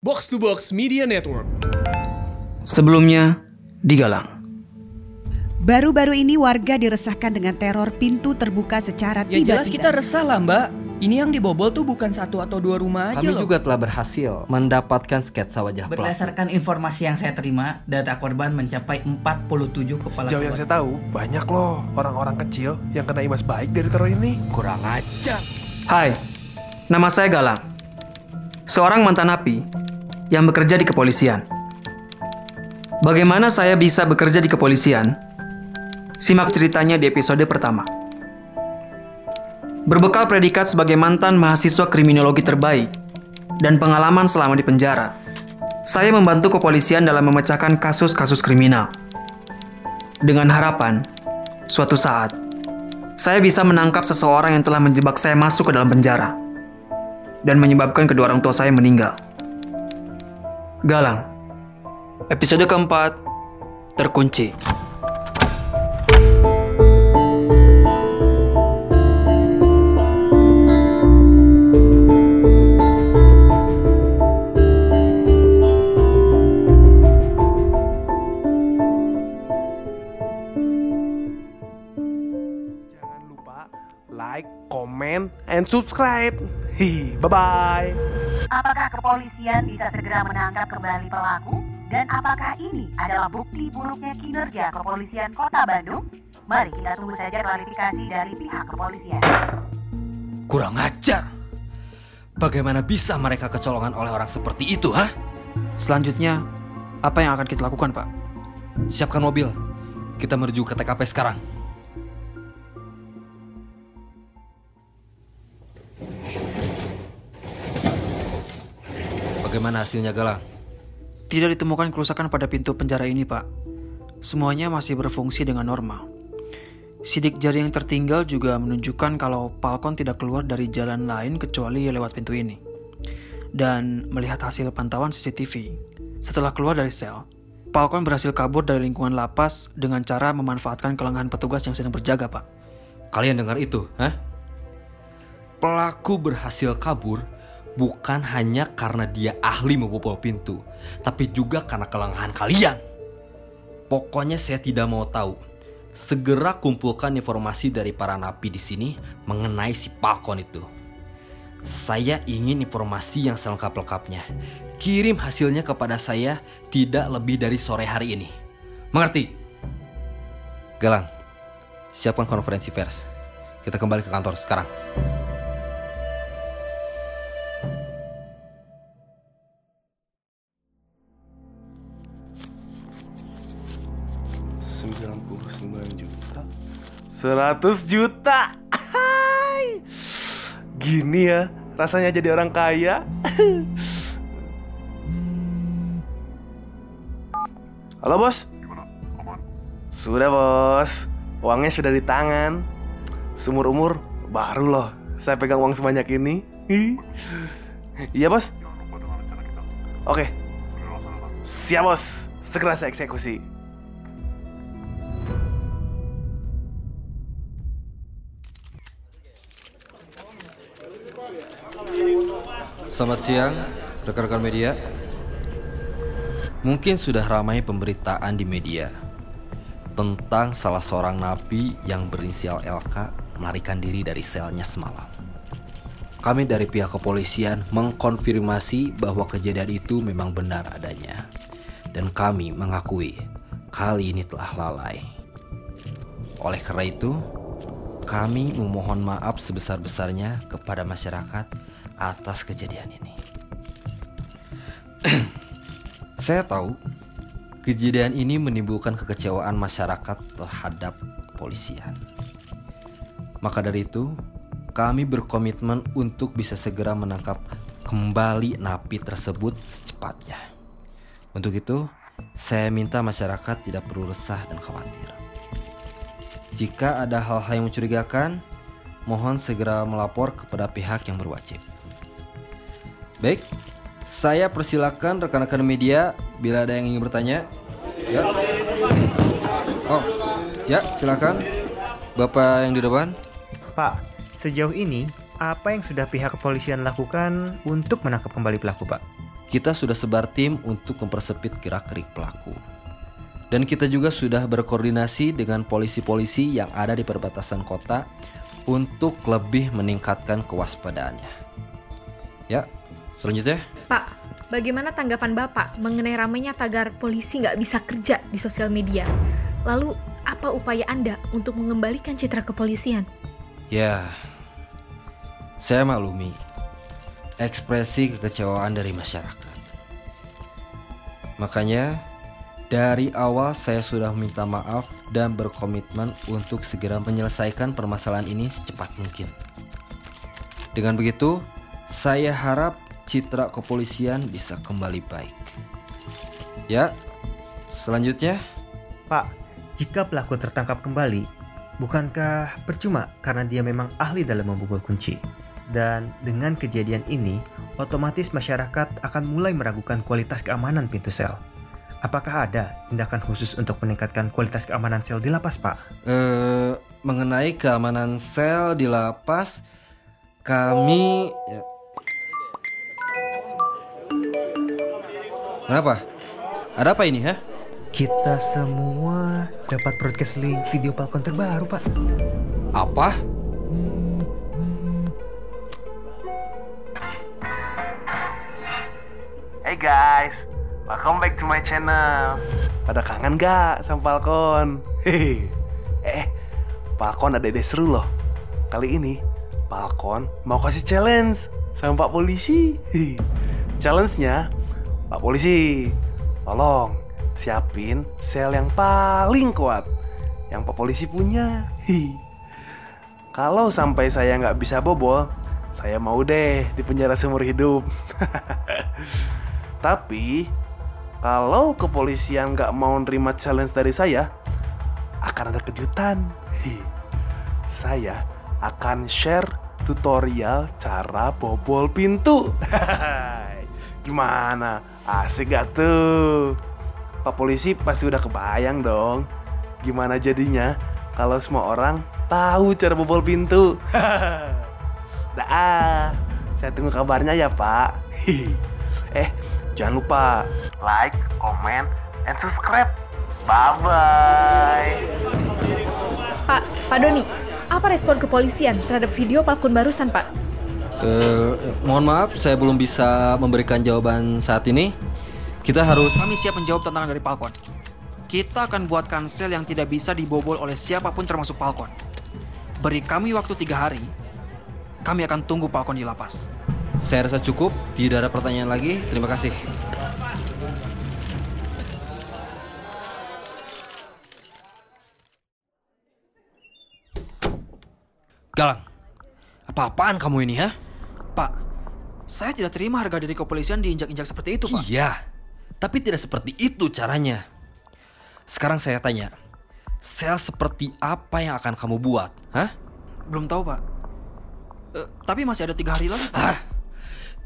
Box to Box Media Network. Sebelumnya, di Galang. Baru-baru ini warga diresahkan dengan teror pintu terbuka secara Ya tiba-tiba. jelas kita resah lah mbak. Ini yang dibobol tuh bukan satu atau dua rumah aja Kami loh. juga telah berhasil mendapatkan sketsa wajah pelaku. Berdasarkan informasi yang saya terima, data korban mencapai 47 kepala Sejauh yang keluarga. saya tahu, banyak loh orang-orang kecil yang kena imbas baik dari teror ini. Kurang ajar. Hai, nama saya Galang. Seorang mantan napi yang bekerja di kepolisian. Bagaimana saya bisa bekerja di kepolisian? Simak ceritanya di episode pertama. Berbekal predikat sebagai mantan mahasiswa kriminologi terbaik dan pengalaman selama di penjara, saya membantu kepolisian dalam memecahkan kasus-kasus kriminal. Dengan harapan, suatu saat, saya bisa menangkap seseorang yang telah menjebak saya masuk ke dalam penjara dan menyebabkan kedua orang tua saya meninggal. Galang, episode keempat terkunci. Jangan lupa like, comment, and subscribe. Bye-bye. Apakah kepolisian bisa segera menangkap kembali pelaku? Dan apakah ini adalah bukti buruknya kinerja kepolisian kota Bandung? Mari kita tunggu saja klarifikasi dari pihak kepolisian. Kurang ajar. Bagaimana bisa mereka kecolongan oleh orang seperti itu, ha? Selanjutnya, apa yang akan kita lakukan, Pak? Siapkan mobil. Kita menuju ke TKP sekarang. Bagaimana hasilnya, Galang? Tidak ditemukan kerusakan pada pintu penjara ini, Pak. Semuanya masih berfungsi dengan normal. Sidik jari yang tertinggal juga menunjukkan kalau Falcon tidak keluar dari jalan lain kecuali lewat pintu ini. Dan melihat hasil pantauan CCTV, setelah keluar dari sel, Falcon berhasil kabur dari lingkungan lapas dengan cara memanfaatkan kelengahan petugas yang sedang berjaga, Pak. Kalian dengar itu, hah? Pelaku berhasil kabur bukan hanya karena dia ahli membobol pintu, tapi juga karena kelengahan kalian. Pokoknya saya tidak mau tahu. Segera kumpulkan informasi dari para napi di sini mengenai si Falcon itu. Saya ingin informasi yang selengkap-lengkapnya. Kirim hasilnya kepada saya tidak lebih dari sore hari ini. Mengerti? Galang, siapkan konferensi pers. Kita kembali ke kantor sekarang. 100 juta. Hai. Gini ya rasanya jadi orang kaya. Halo bos. Sudah bos. Uangnya sudah di tangan. Sumur umur baru loh Saya pegang uang sebanyak ini. Iya bos. Oke. Siap bos. Segera saya eksekusi. Selamat siang, rekan-rekan media. Mungkin sudah ramai pemberitaan di media tentang salah seorang napi yang berinisial LK melarikan diri dari selnya semalam. Kami dari pihak kepolisian mengkonfirmasi bahwa kejadian itu memang benar adanya. Dan kami mengakui kali ini telah lalai. Oleh karena itu, kami memohon maaf sebesar-besarnya kepada masyarakat atas kejadian ini. Saya tahu kejadian ini menimbulkan kekecewaan masyarakat terhadap kepolisian. Maka dari itu, kami berkomitmen untuk bisa segera menangkap kembali napi tersebut secepatnya. Untuk itu, saya minta masyarakat tidak perlu resah dan khawatir. Jika ada hal-hal yang mencurigakan, mohon segera melapor kepada pihak yang berwajib. Baik, saya persilakan rekan-rekan media bila ada yang ingin bertanya. Ya. Oh, ya silakan. Bapak yang di depan. Pak, sejauh ini apa yang sudah pihak kepolisian lakukan untuk menangkap kembali pelaku, Pak? kita sudah sebar tim untuk mempersempit gerak-gerik pelaku. Dan kita juga sudah berkoordinasi dengan polisi-polisi yang ada di perbatasan kota untuk lebih meningkatkan kewaspadaannya. Ya, selanjutnya. Pak, bagaimana tanggapan Bapak mengenai ramainya tagar polisi nggak bisa kerja di sosial media? Lalu, apa upaya Anda untuk mengembalikan citra kepolisian? Ya, saya maklumi ekspresi kekecewaan dari masyarakat. Makanya, dari awal saya sudah minta maaf dan berkomitmen untuk segera menyelesaikan permasalahan ini secepat mungkin. Dengan begitu, saya harap citra kepolisian bisa kembali baik. Ya, selanjutnya. Pak, jika pelaku tertangkap kembali, bukankah percuma karena dia memang ahli dalam membobol kunci? Dan dengan kejadian ini, otomatis masyarakat akan mulai meragukan kualitas keamanan pintu sel. Apakah ada tindakan khusus untuk meningkatkan kualitas keamanan sel di lapas, Pak? Eh, mengenai keamanan sel di lapas, kami ya. Kenapa? Ada apa ini, ha? Kita semua dapat broadcast link video Falcon terbaru, Pak. Apa? Hey guys, welcome back to my channel. Pada kangen gak sama Falcon? Hehe. Eh, Falcon ada ide seru loh. Kali ini Falcon mau kasih challenge sama Pak Polisi. Challenge-nya, Pak Polisi, tolong siapin sel yang paling kuat yang Pak Polisi punya. Hehe. Kalau sampai saya nggak bisa bobol, saya mau deh di penjara seumur hidup. Tapi kalau kepolisian nggak mau nerima challenge dari saya, akan ada kejutan. Hi. Saya akan share tutorial cara bobol pintu. Gimana? Asik gak tuh? Pak polisi pasti udah kebayang dong. Gimana jadinya kalau semua orang tahu cara bobol pintu? Dah, saya tunggu kabarnya ya Pak. eh, jangan lupa like, comment, and subscribe. Bye bye. Pak, Pak Doni, apa respon kepolisian terhadap video Falcon barusan, Pak? Eh, mohon maaf, saya belum bisa memberikan jawaban saat ini. Kita harus. Kami siap menjawab tantangan dari Falcon. Kita akan buatkan sel yang tidak bisa dibobol oleh siapa pun termasuk Falcon. Beri kami waktu tiga hari. Kami akan tunggu Falcon di lapas. Saya rasa cukup. Tidak ada pertanyaan lagi. Terima kasih. Galang, apa-apaan kamu ini, ha? Saya tidak terima harga diri kepolisian diinjak-injak seperti itu, Pak. Iya, tapi tidak seperti itu caranya. Sekarang saya tanya, sel seperti apa yang akan kamu buat, hah? Belum tahu, Pak. Eh, tapi masih ada tiga hari lagi, Pak. Hah?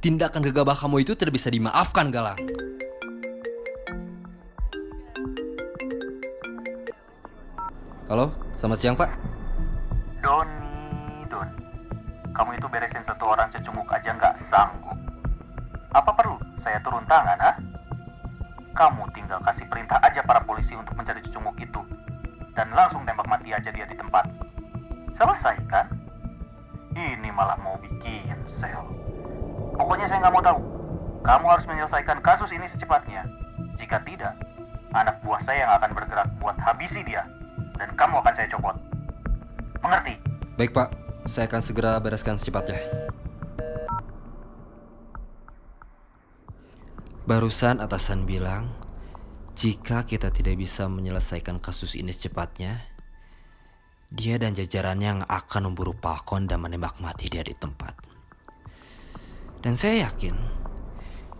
Tindakan gegabah kamu itu tidak bisa dimaafkan, Galang. Halo, selamat siang, Pak. Doni, Doni. Kamu itu beresin satu orang cecunguk aja nggak sanggup. Apa perlu saya turun tangan, ha? Kamu tinggal kasih perintah aja para polisi untuk mencari cecunguk itu. Dan langsung tembak mati aja dia di tempat. Selesai, kan? Ini malah mau bikin sel. Pokoknya saya nggak mau tahu. Kamu harus menyelesaikan kasus ini secepatnya. Jika tidak, anak buah saya yang akan bergerak buat habisi dia. Dan kamu akan saya copot. Mengerti? Baik, Pak. Saya akan segera bereskan secepatnya. Barusan atasan bilang, jika kita tidak bisa menyelesaikan kasus ini secepatnya, dia dan jajarannya yang akan memburu Falcon dan menembak mati dia di tempat. Dan saya yakin,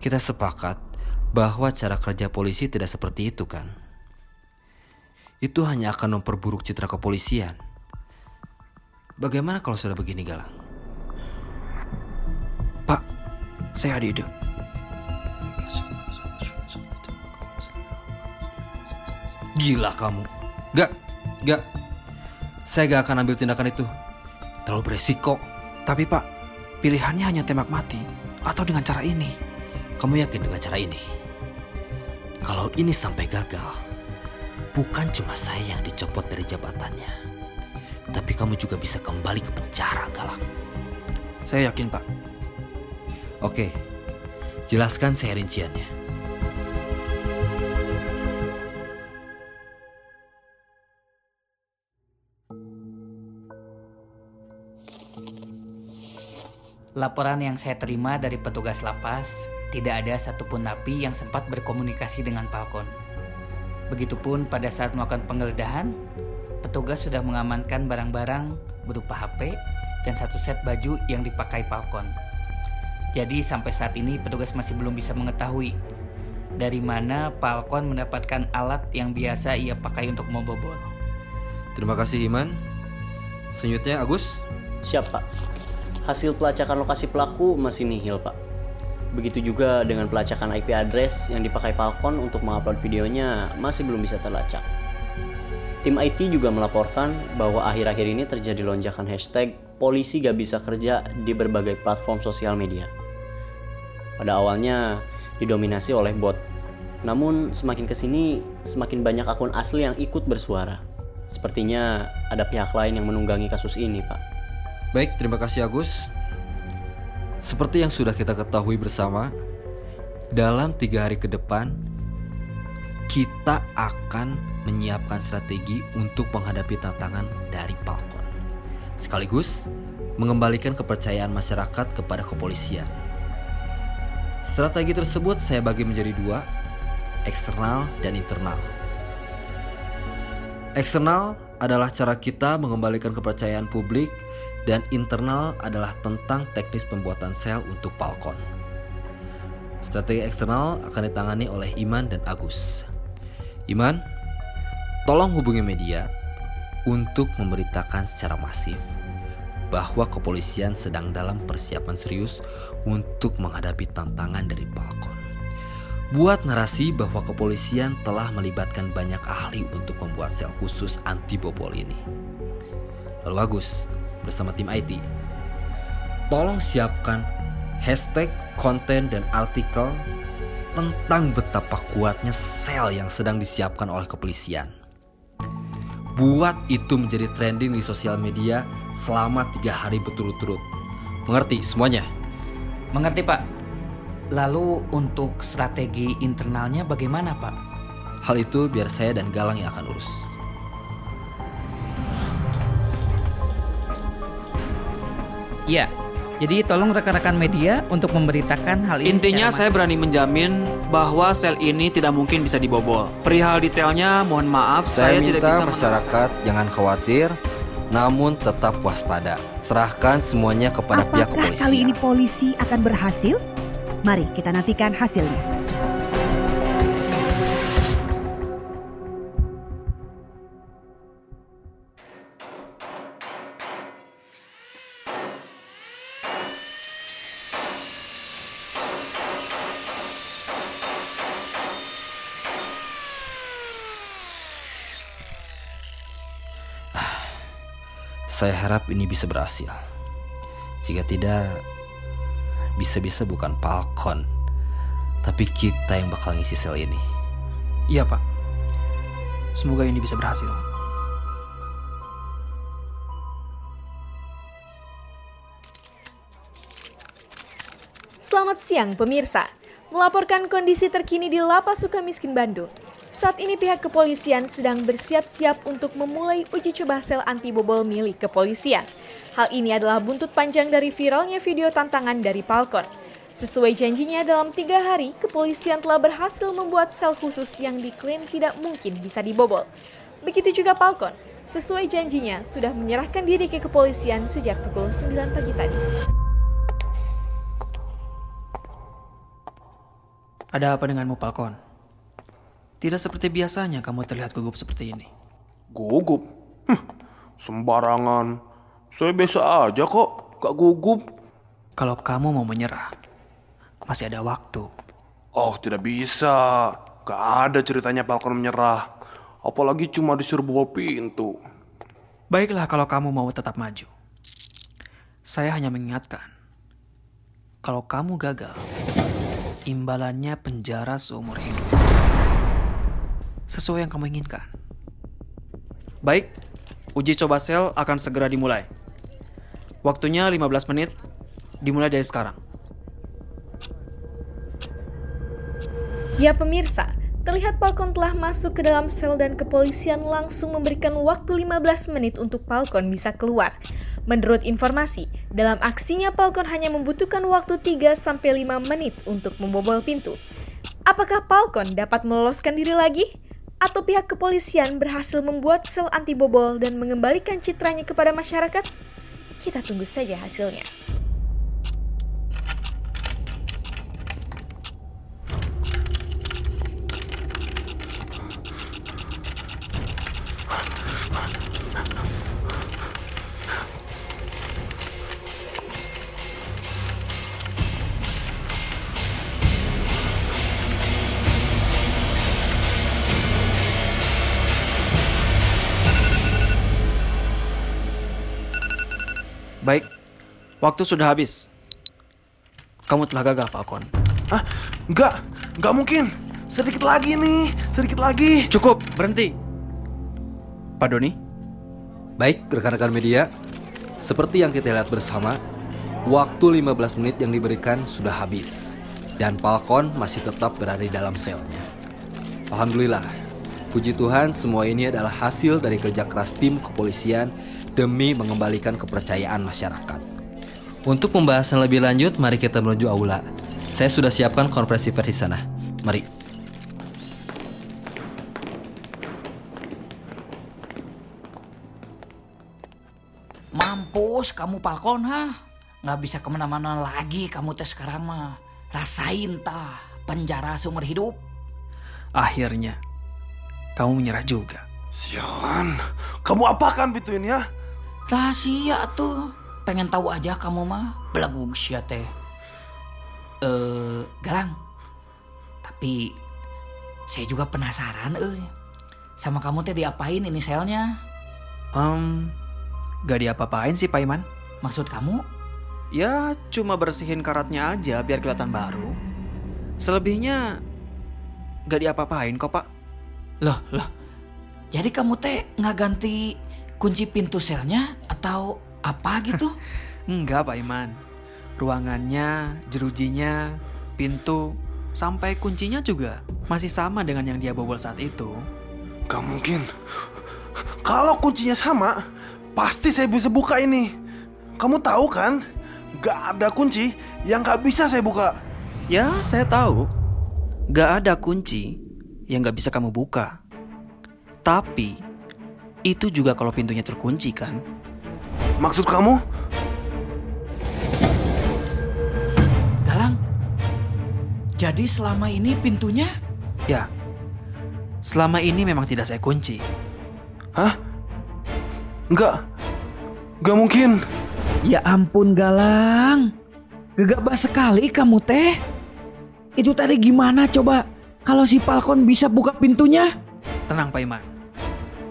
kita sepakat bahwa cara kerja polisi tidak seperti itu kan? Itu hanya akan memperburuk citra kepolisian. Bagaimana kalau sudah begini Galang? Pak, saya ada ide. Gila kamu. Gak, gak. Saya gak akan ambil tindakan itu. Terlalu beresiko. Tapi Pak, pilihannya hanya tembak mati atau dengan cara ini. Kamu yakin dengan cara ini? Kalau ini sampai gagal, bukan cuma saya yang dicopot dari jabatannya, tapi kamu juga bisa kembali ke penjara, Galak. Saya yakin, Pak. Oke, jelaskan saya rinciannya. Laporan yang saya terima dari petugas lapas, tidak ada satupun napi yang sempat berkomunikasi dengan Falcon. Begitupun pada saat melakukan penggeledahan, petugas sudah mengamankan barang-barang berupa HP dan satu set baju yang dipakai Falcon. Jadi sampai saat ini petugas masih belum bisa mengetahui dari mana Falcon mendapatkan alat yang biasa ia pakai untuk membobol. Terima kasih, Iman. Selanjutnya, Agus. Siap, Pak. Hasil pelacakan lokasi pelaku masih nihil, Pak. Begitu juga dengan pelacakan IP address yang dipakai Falcon untuk mengupload videonya masih belum bisa terlacak. Tim IT juga melaporkan bahwa akhir-akhir ini terjadi lonjakan hashtag polisi gak bisa kerja di berbagai platform sosial media. Pada awalnya didominasi oleh bot, namun semakin ke sini semakin banyak akun asli yang ikut bersuara. Sepertinya ada pihak lain yang menunggangi kasus ini, Pak. Baik, terima kasih Agus. Seperti yang sudah kita ketahui bersama, dalam tiga hari ke depan, kita akan menyiapkan strategi untuk menghadapi tantangan dari Falcon. Sekaligus, mengembalikan kepercayaan masyarakat kepada kepolisian. Strategi tersebut saya bagi menjadi dua, eksternal dan internal. Eksternal adalah cara kita mengembalikan kepercayaan publik dan internal adalah tentang teknis pembuatan sel untuk Falcon. Strategi eksternal akan ditangani oleh Iman dan Agus. Iman, tolong hubungi media untuk memberitakan secara masif bahwa kepolisian sedang dalam persiapan serius untuk menghadapi tantangan dari Falcon. Buat narasi bahwa kepolisian telah melibatkan banyak ahli untuk membuat sel khusus anti bobol ini. Lalu Agus, bersama tim IT. Tolong siapkan hashtag, konten, dan artikel tentang betapa kuatnya sel yang sedang disiapkan oleh kepolisian. Buat itu menjadi trending di sosial media selama tiga hari berturut-turut. Mengerti semuanya? Mengerti Pak. Lalu untuk strategi internalnya bagaimana Pak? Hal itu biar saya dan Galang yang akan urus. Iya. Jadi tolong rekan-rekan media untuk memberitakan hal ini. Intinya saya berani menjamin bahwa sel ini tidak mungkin bisa dibobol. Perihal detailnya mohon maaf Saya, saya, tidak minta bisa masyarakat jangan khawatir, namun tetap waspada. Serahkan semuanya kepada pihak Apakah kepolisian. kali ini polisi akan berhasil? Mari kita nantikan hasilnya. Saya harap ini bisa berhasil. Jika tidak, bisa-bisa bukan Falcon, tapi kita yang bakal ngisi sel ini. Iya pak. Semoga ini bisa berhasil. Selamat siang pemirsa. Melaporkan kondisi terkini di Lapas Sukamiskin Bandung. Saat ini pihak kepolisian sedang bersiap-siap untuk memulai uji coba sel anti bobol milik kepolisian. Hal ini adalah buntut panjang dari viralnya video tantangan dari Falcon. Sesuai janjinya dalam tiga hari, kepolisian telah berhasil membuat sel khusus yang diklaim tidak mungkin bisa dibobol. Begitu juga Falcon, sesuai janjinya sudah menyerahkan diri ke kepolisian sejak pukul 9 pagi tadi. Ada apa denganmu Falcon? Tidak seperti biasanya kamu terlihat gugup seperti ini. Gugup? Hm, sembarangan. Saya biasa aja kok, gak gugup. Kalau kamu mau menyerah, masih ada waktu. Oh, tidak bisa. Gak ada ceritanya Falcon menyerah. Apalagi cuma disuruh bawa pintu. Baiklah kalau kamu mau tetap maju. Saya hanya mengingatkan, kalau kamu gagal, imbalannya penjara seumur hidup. Sesuai yang kamu inginkan. Baik, uji coba sel akan segera dimulai. Waktunya 15 menit, dimulai dari sekarang. Ya pemirsa, terlihat Falcon telah masuk ke dalam sel dan kepolisian langsung memberikan waktu 15 menit untuk Falcon bisa keluar. Menurut informasi, dalam aksinya Falcon hanya membutuhkan waktu 3-5 menit untuk membobol pintu. Apakah Falcon dapat meloloskan diri lagi? Atau pihak kepolisian berhasil membuat sel anti bobol dan mengembalikan citranya kepada masyarakat? Kita tunggu saja hasilnya. Waktu sudah habis. Kamu telah gagal, Falcon. Ah, enggak, enggak mungkin. Sedikit lagi nih, sedikit lagi. Cukup, berhenti. Pak Doni? Baik, rekan-rekan media. Seperti yang kita lihat bersama, waktu 15 menit yang diberikan sudah habis. Dan Falcon masih tetap berada di dalam selnya. Alhamdulillah, puji Tuhan semua ini adalah hasil dari kerja keras tim kepolisian demi mengembalikan kepercayaan masyarakat. Untuk pembahasan lebih lanjut, mari kita menuju aula. Saya sudah siapkan konferensi pers di sana. Mari. Mampus kamu Falcon ha? Nggak bisa ke mana-mana lagi kamu tes sekarang mah. Rasain tah penjara seumur hidup. Akhirnya, kamu menyerah juga. Sialan, kamu apakan pintu ini ya? Rahasia tuh. Pengen tahu aja kamu mah. Belagu sia teh. Eh, Galang. Tapi saya juga penasaran eh. Sama kamu teh diapain ini selnya? Um, gak diapa-apain sih Pak Iman. Maksud kamu? Ya, cuma bersihin karatnya aja biar kelihatan baru. Selebihnya gak diapa-apain kok Pak. Loh, loh. Jadi kamu teh nggak ganti kunci pintu selnya atau apa gitu? Enggak Pak Iman. Ruangannya, jerujinya, pintu, sampai kuncinya juga masih sama dengan yang dia bobol saat itu. Gak mungkin. Kalau kuncinya sama, pasti saya bisa buka ini. Kamu tahu kan? Gak ada kunci yang gak bisa saya buka. Ya, saya tahu. Gak ada kunci yang gak bisa kamu buka. Tapi, itu juga kalau pintunya terkunci kan? Maksud kamu? Galang, jadi selama ini pintunya? Ya, selama ini memang tidak saya kunci. Hah? Enggak. Enggak mungkin. Ya ampun Galang. Gegabah sekali kamu teh. Itu tadi gimana coba? Kalau si Falcon bisa buka pintunya? Tenang Pak Iman.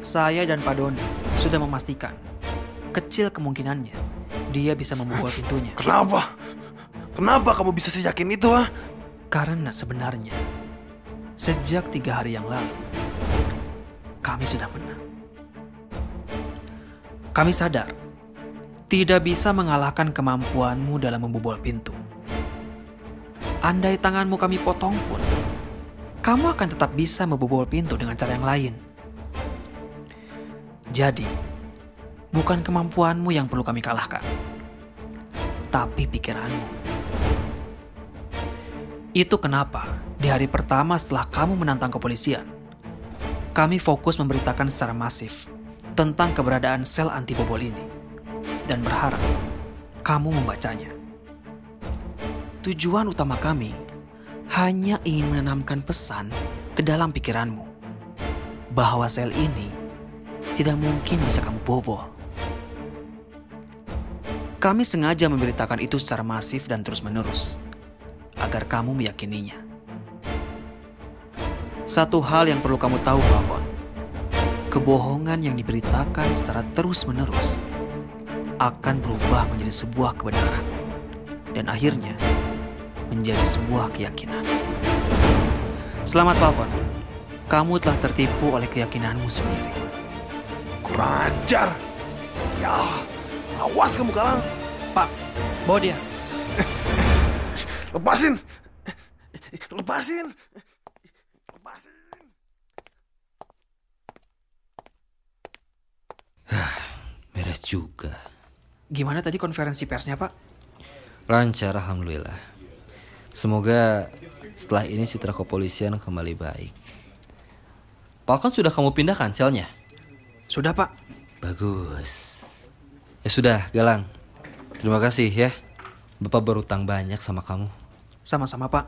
Saya dan Pak Doni sudah memastikan kecil kemungkinannya dia bisa membuka pintunya. Kenapa? Kenapa kamu bisa seyakin itu, ah? Karena sebenarnya sejak tiga hari yang lalu kami sudah menang. Kami sadar tidak bisa mengalahkan kemampuanmu dalam membobol pintu. Andai tanganmu kami potong pun, kamu akan tetap bisa membobol pintu dengan cara yang lain. Jadi, bukan kemampuanmu yang perlu kami kalahkan, tapi pikiranmu. Itu kenapa di hari pertama setelah kamu menantang kepolisian, kami fokus memberitakan secara masif tentang keberadaan sel anti bobol ini dan berharap kamu membacanya. Tujuan utama kami hanya ingin menanamkan pesan ke dalam pikiranmu bahwa sel ini tidak mungkin bisa kamu bobol. Kami sengaja memberitakan itu secara masif dan terus-menerus agar kamu meyakininya. Satu hal yang perlu kamu tahu, Falcon. Kebohongan yang diberitakan secara terus-menerus akan berubah menjadi sebuah kebenaran dan akhirnya menjadi sebuah keyakinan. Selamat Falcon, kamu telah tertipu oleh keyakinanmu sendiri. Kurang ajar. Ya, awas kamu Galang. Pak, bawa dia. Lepasin. Lepasin. Lepasin. Beres juga. Gimana tadi konferensi persnya, Pak? Lancar, alhamdulillah. Semoga setelah ini citra kepolisian kembali baik. Falcon sudah kamu pindahkan selnya? Sudah, Pak. Bagus. Ya sudah, Galang. Terima kasih ya. Bapak berutang banyak sama kamu. Sama-sama, Pak.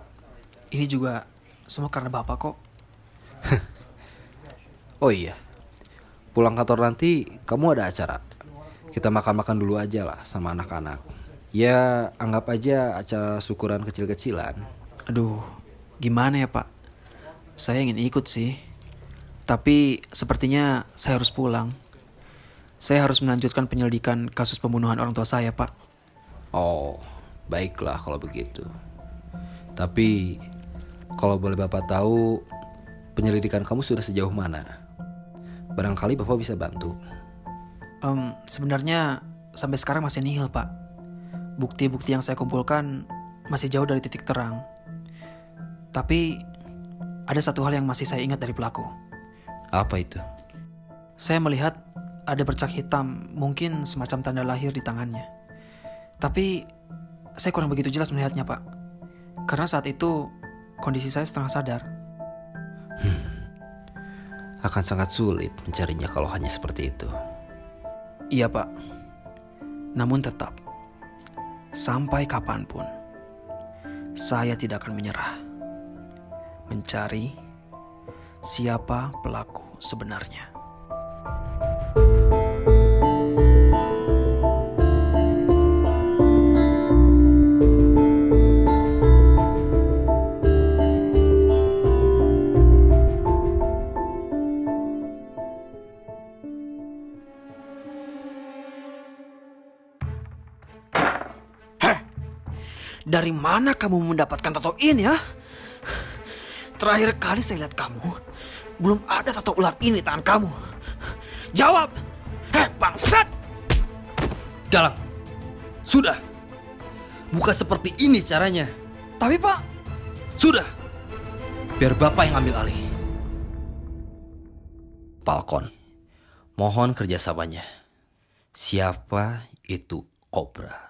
Ini juga semua karena Bapak kok. Oh iya. Pulang kantor nanti kamu ada acara. Kita makan-makan dulu aja lah sama anak-anak. Ya anggap aja acara syukuran kecil-kecilan. Aduh, gimana ya Pak? Saya ingin ikut sih. Tapi sepertinya saya harus pulang. Saya harus melanjutkan penyelidikan kasus pembunuhan orang tua saya, Pak. Oh, baiklah kalau begitu. Tapi kalau boleh Bapak tahu penyelidikan kamu sudah sejauh mana? Barangkali Bapak bisa bantu. Em, sebenarnya sampai sekarang masih nihil, Pak. Bukti-bukti yang saya kumpulkan masih jauh dari titik terang. Tapi ada satu hal yang masih saya ingat dari pelaku. Apa itu? Saya melihat ada bercak hitam, mungkin semacam tanda lahir di tangannya. Tapi saya kurang begitu jelas melihatnya, Pak. Karena saat itu kondisi saya setengah sadar. Akan sangat sulit mencarinya kalau hanya seperti itu. Iya, Pak. Namun tetap, sampai kapan pun, saya tidak akan menyerah. Mencari siapa pelaku sebenarnya. Dari mana kamu mendapatkan tato ini ya? Terakhir kali saya lihat kamu, belum ada tato ular ini di tangan kamu. Jawab! Heh, bangsat! Galang, sudah. Bukan seperti ini caranya. Tapi pak, Sudah. Biar Bapak yang ambil alih. Falcon, mohon kerjasamanya. Siapa itu Cobra?